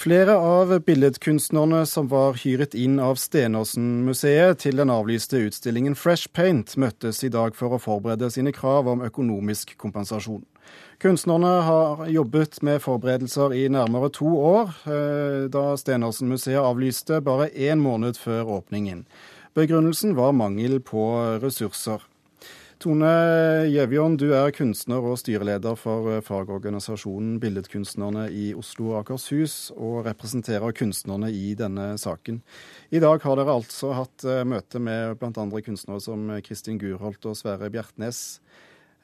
Flere av billedkunstnerne som var hyret inn av Stenersen-museet til den avlyste utstillingen Fresh Paint, møttes i dag for å forberede sine krav om økonomisk kompensasjon. Kunstnerne har jobbet med forberedelser i nærmere to år, eh, da Stenersen-museet avlyste bare én måned før åpningen. Begrunnelsen var mangel på ressurser. Tone Gjevjon, du er kunstner og styreleder for eh, fagorganisasjonen Billedkunstnerne i Oslo og Akershus, og representerer kunstnerne i denne saken. I dag har dere altså hatt eh, møte med bl.a. kunstnere som Kristin Gurholt og Sverre Bjertnæs.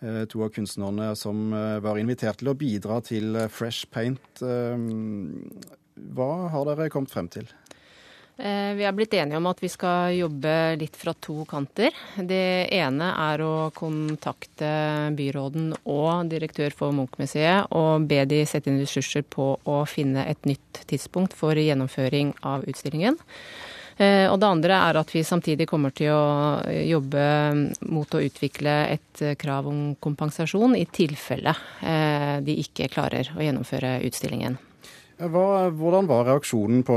Eh, to av kunstnerne som var invitert til å bidra til Fresh Paint. Hva har dere kommet frem til? Eh, vi har blitt enige om at vi skal jobbe litt fra to kanter. Det ene er å kontakte byråden og direktør for Munch-museet og be de sette inn ressurser på å finne et nytt tidspunkt for gjennomføring av utstillingen. Eh, og det andre er at vi samtidig kommer til å jobbe mot å utvikle et krav om kompensasjon i tilfelle eh, de ikke klarer å gjennomføre utstillingen. Hva, hvordan var reaksjonen på,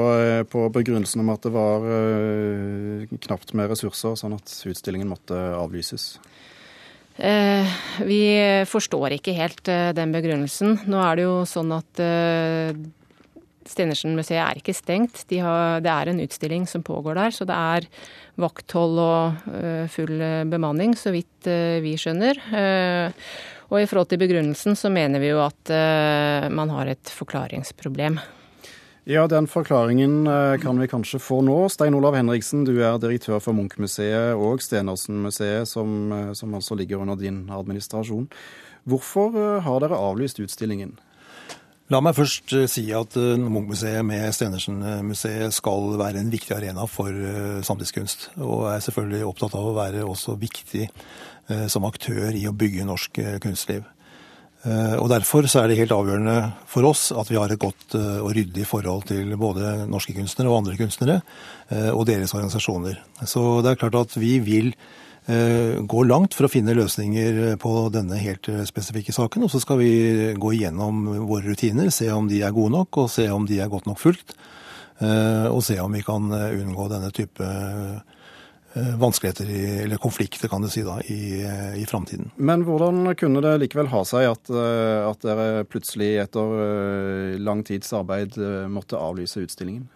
på, begrunnelsen om at det var uh, knapt med ressurser, sånn at utstillingen måtte avlyses? Eh, vi forstår ikke helt eh, den begrunnelsen. Nå er det jo sånn at eh, Stenersen-museet er ikke stengt. De har, det er en utstilling som pågår der, så det er vakthold og uh, full bemanning, så vidt vi skjønner. Uh, og i forhold til begrunnelsen så mener vi jo at uh, man har et forklaringsproblem. Ja, den forklaringen uh, kan vi kanskje få nå. Stein Olav Henriksen, du er direktør for Munch-museet og Stenersen-museet, som, uh, som, altså ligger under din administrasjon. Hvorfor har dere avlyst utstillingen? La meg først si at Munch-museet med Stenersen-museet skal være en viktig arena for samtidskunst. Og er selvfølgelig opptatt av å være også viktig Eh, som aktør i å bygge norsk eh, kunstliv. Eh, og Derfor så er det helt avgjørende for oss at vi har et godt og ryddig forhold til både norske kunstnere og andre kunstnere, og deres organisasjoner. Så det er klart at vi vil gå langt for å finne løsninger på denne helt spesifikke saken. Og så skal vi gå igjennom våre rutiner, se om de er gode nok, og se om de er godt nok fulgt. Og se om vi kan unngå denne type Eh, vanskeligheter eller konflikter kan du si da, i, i framtiden. Men hvordan kunne det likevel ha seg at, eh, at dere plutselig etter eh, lang tids arbeid måtte avlyse utstillingen?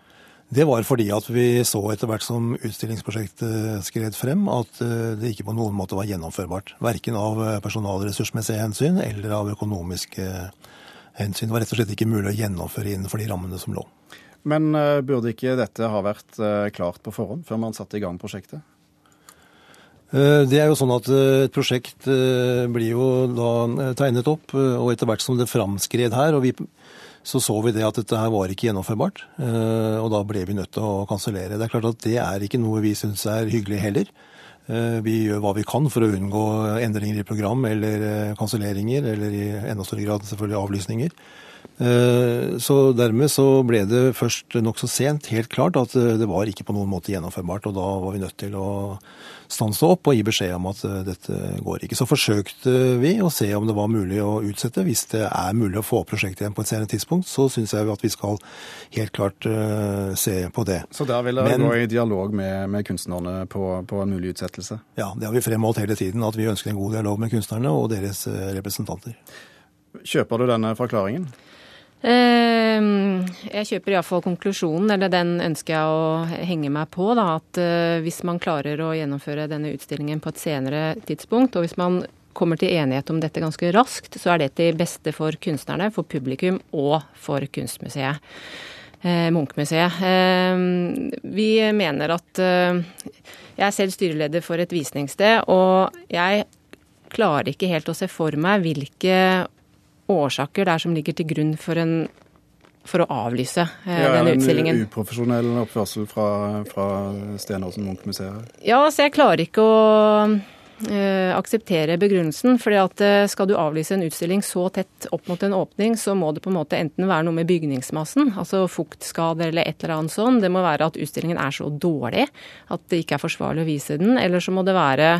Det var fordi at vi så etter hvert som utstillingsprosjektet skred frem, at det ikke på noen måte var gjennomførbart. Verken av personalressursmessige hensyn eller av økonomiske hensyn. Det var rett og slett ikke mulig å gjennomføre innenfor de rammene som lå. Men burde ikke dette ha vært klart på forhånd, før man satte i gang prosjektet? Det er jo sånn at Et prosjekt blir jo da tegnet opp, og etter hvert som det framskred her, og vi, så så vi det at dette her var ikke gjennomførbart. Og da ble vi nødt til å kansellere. Det er klart at det er ikke noe vi syns er hyggelig heller. Vi gjør hva vi kan for å unngå endringer i program eller kanselleringer, eller i enda større grad selvfølgelig avlysninger. Eh, så dermed så ble det først nokså sent helt klart at eh, det var ikke på noen måte gjennomførbart. Og da var vi nødt til å stanse opp og gi beskjed om at eh, dette går ikke. Så forsøkte vi å se om det var mulig å utsette. Hvis det er mulig å få prosjektet igjen på et senere tidspunkt, så syns jeg at vi skal helt klart se på det. Så der vil dere gå i dialog med, med kunstnerne på, på, en mulig utsettelse? Ja, det har vi fremholdt hele tiden. At vi ønsker en god dialog med kunstnerne og deres representanter. Kjøper du denne forklaringen? Ehm, jeg kjøper iallfall konklusjonen, eller den ønsker jeg å henge meg på. Da, at eh, hvis man klarer å gjennomføre denne utstillingen på et senere tidspunkt, og hvis man kommer til enighet om dette ganske raskt, så er det til beste for kunstnerne, for publikum og for Kunstmuseet. Eh, Munchmuseet. Eh, vi mener at eh, Jeg er selv styreleder for et visningssted, og jeg klarer ikke helt å se for meg hvilke årsaker det er som ligger til grunn for, en, for å avlyse eh, ja, denne utstillingen. En uprofesjonell oppførsel fra, fra Stenåsen Munch-museet? Ja, så jeg klarer ikke å eh, akseptere begrunnelsen. fordi at uh, skal du avlyse en utstilling så tett opp mot en åpning, så må det på en måte enten være noe med bygningsmassen, altså fuktskader eller et eller annet sånn. Det må være at utstillingen er så dårlig at det ikke er forsvarlig å vise den. Eller så må det være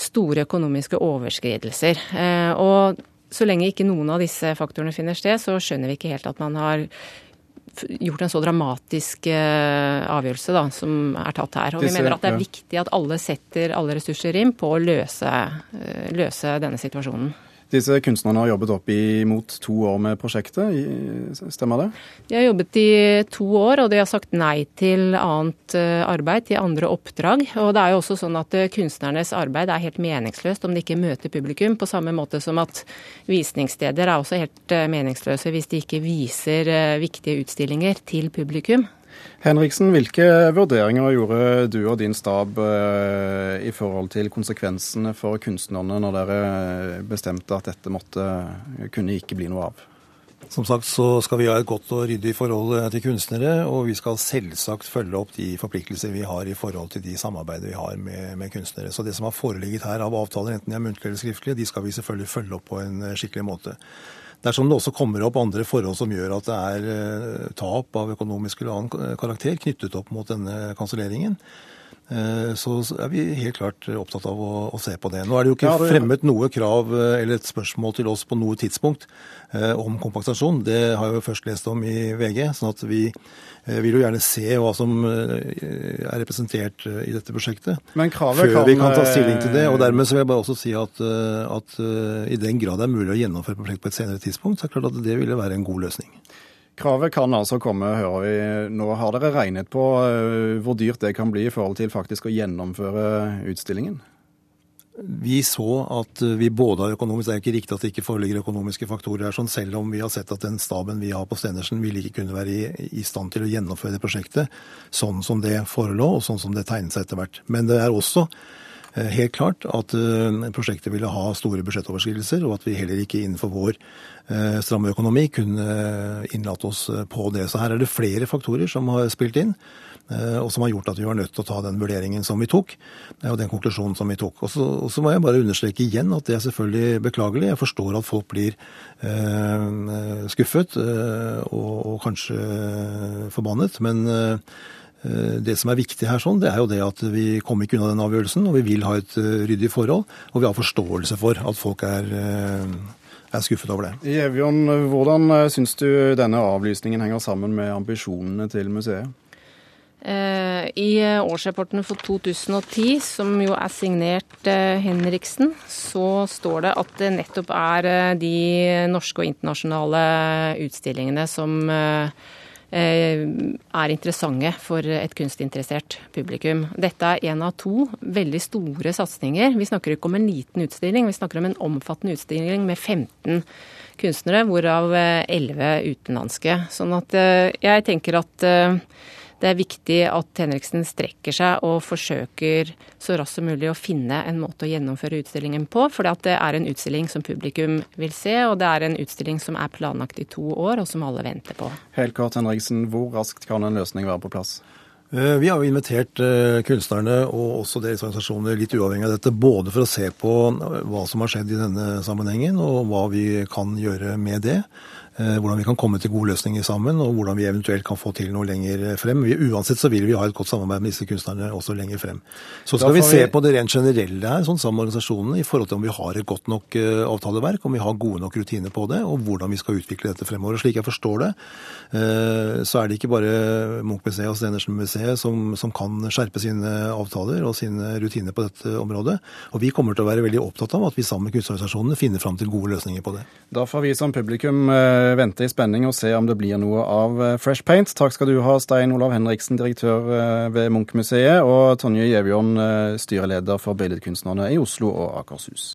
store økonomiske overskridelser. Uh, og så lenge ikke noen av disse faktorene finner sted, så skjønner vi ikke helt at man har gjort en så dramatisk avgjørelse da, som er tatt her. Og vi mener at det er viktig at alle setter alle ressurser inn på å løse, løse denne situasjonen. Disse kunstnerne har jobbet opp imot to år med prosjektet, stemmer det? De har jobbet i to år, og de har sagt nei til annet eh, arbeid, til andre oppdrag. Og det er jo også sånn at eh, kunstnernes arbeid er helt meningsløst om de ikke møter publikum, på samme måte som at visningssteder er også helt eh, meningsløse hvis de ikke viser viktige utstillinger til publikum. Henriksen, hvilke vurderinger gjorde du og din stab eh, i forhold til konsekvensene for kunstnerne når dere bestemte at dette måtte, kunne ikke bli noe av? Som sagt så skal vi ha et godt og ryddig forhold eh, til kunstnere, og vi skal selvsagt følge opp de forpliktelser vi har i forhold til de samarbeidet vi har med, med kunstnere. Så det som har foreligget her av avtaler, enten de er muntlige eller skriftlige, de skal vi selvfølgelig følge opp på en eh, skikkelig måte. Dersom det også kommer opp andre forhold som gjør at det er eh, tap av økonomisk eller annen karakter knyttet opp mot denne kanselleringen, så er vi helt klart opptatt av å, å, se på det. Nå er det jo ikke fremmet noe krav eh, eller et spørsmål til oss på noe tidspunkt om kompensasjon. Det har jeg jo først lest om i VG. sånn at vi vil jo gjerne se hva som er representert i dette prosjektet. før kan... vi kan ta stilling til det. og Dermed så vil jeg bare også si at, at i den grad det er mulig å gjennomføre prosjekt på et senere tidspunkt, så er det klart at det ville være en god løsning. Kravet kan altså komme, hører vi. Nå har dere regnet på hvor dyrt det kan bli i forhold til faktisk å gjennomføre utstillingen? Vi så at vi både har økonomisk Det er jo ikke riktig at det ikke foreligger økonomiske faktorer her, sånn, selv om vi har sett at den staben vi har på Stenersen ville ikke kunne være i, i, stand til å gjennomføre det prosjektet sånn som det forelå, og sånn som det tegnet seg etter hvert. Men det er også eh, helt klart at uh, prosjektet ville ha store budsjettoverskridelser, og at vi heller ikke innenfor vår uh, stramme økonomi kunne innlate oss på det. Så her er det flere faktorer som har spilt inn. Eh, og som har gjort at vi var nødt til å ta den vurderingen som vi tok, og den konklusjonen som vi tok. Og så, og så må jeg bare understreke igjen at det er selvfølgelig beklagelig. Jeg forstår at folk blir eh, skuffet eh, og, og, kanskje forbannet. men eh, det som er viktig her, sånn, det er jo det at vi kommer ikke unna den avgjørelsen, og vi vil ha et ryddig forhold. Og vi har forståelse for at folk er, er skuffet over det. Jevjon, hvordan syns du denne avlysningen henger sammen med ambisjonene til museet? Eh, I årsrapporten for 2010, som jo er signert eh, Henriksen, så står det at det nettopp er eh, de norske og internasjonale utstillingene som er interessante for et kunstinteressert publikum. Dette er én av to veldig store satsinger. Vi snakker ikke om en liten utstilling, vi snakker om en omfattende utstilling med 15 kunstnere, hvorav 11 utenlandske. Sånn at jeg tenker at det er viktig at Henriksen strekker seg og forsøker så raskt som mulig å finne en måte å gjennomføre utstillingen på. For det er en utstilling som publikum vil se, og det er en utstilling som er planlagt i to år, og som alle venter på. Helt kort, Henriksen, hvor raskt kan en løsning være på plass? Eh, vi har jo invitert eh, kunstnerne og også deres organisasjoner litt uavhengig av dette, både for å se på hva som har skjedd i denne sammenhengen, og hva vi kan gjøre med det. Eh, hvordan vi kan komme til gode løsninger sammen, og hvordan vi eventuelt kan få til noe lenger frem. Uansett så vil vi ha et godt samarbeid med disse kunstnerne også lenger frem. Så skal vi se på det rent generelle her, sånn sammen med organisasjonene, i forhold til om vi har et godt nok eh, avtaleverk, om vi har gode nok rutiner på det, og hvordan vi skal utvikle dette fremover. Og slik jeg forstår det, eh, så er det ikke bare Munch-museet og Stenersen-museet som, som, kan skjerpe sine avtaler og sine rutiner på dette området. Og vi kommer til å være veldig opptatt av at vi sammen med kunstorganisasjonene finner fram til gode løsninger på det. Da får vi som publikum vente i spenning og se om det blir noe av eh, Fresh Paint. Takk skal du ha, Stein Olav Henriksen, direktør eh, ved Munch-museet, og Tonje Gjevjon, eh, styreleder for Billedkunstnerne i Oslo og Akershus.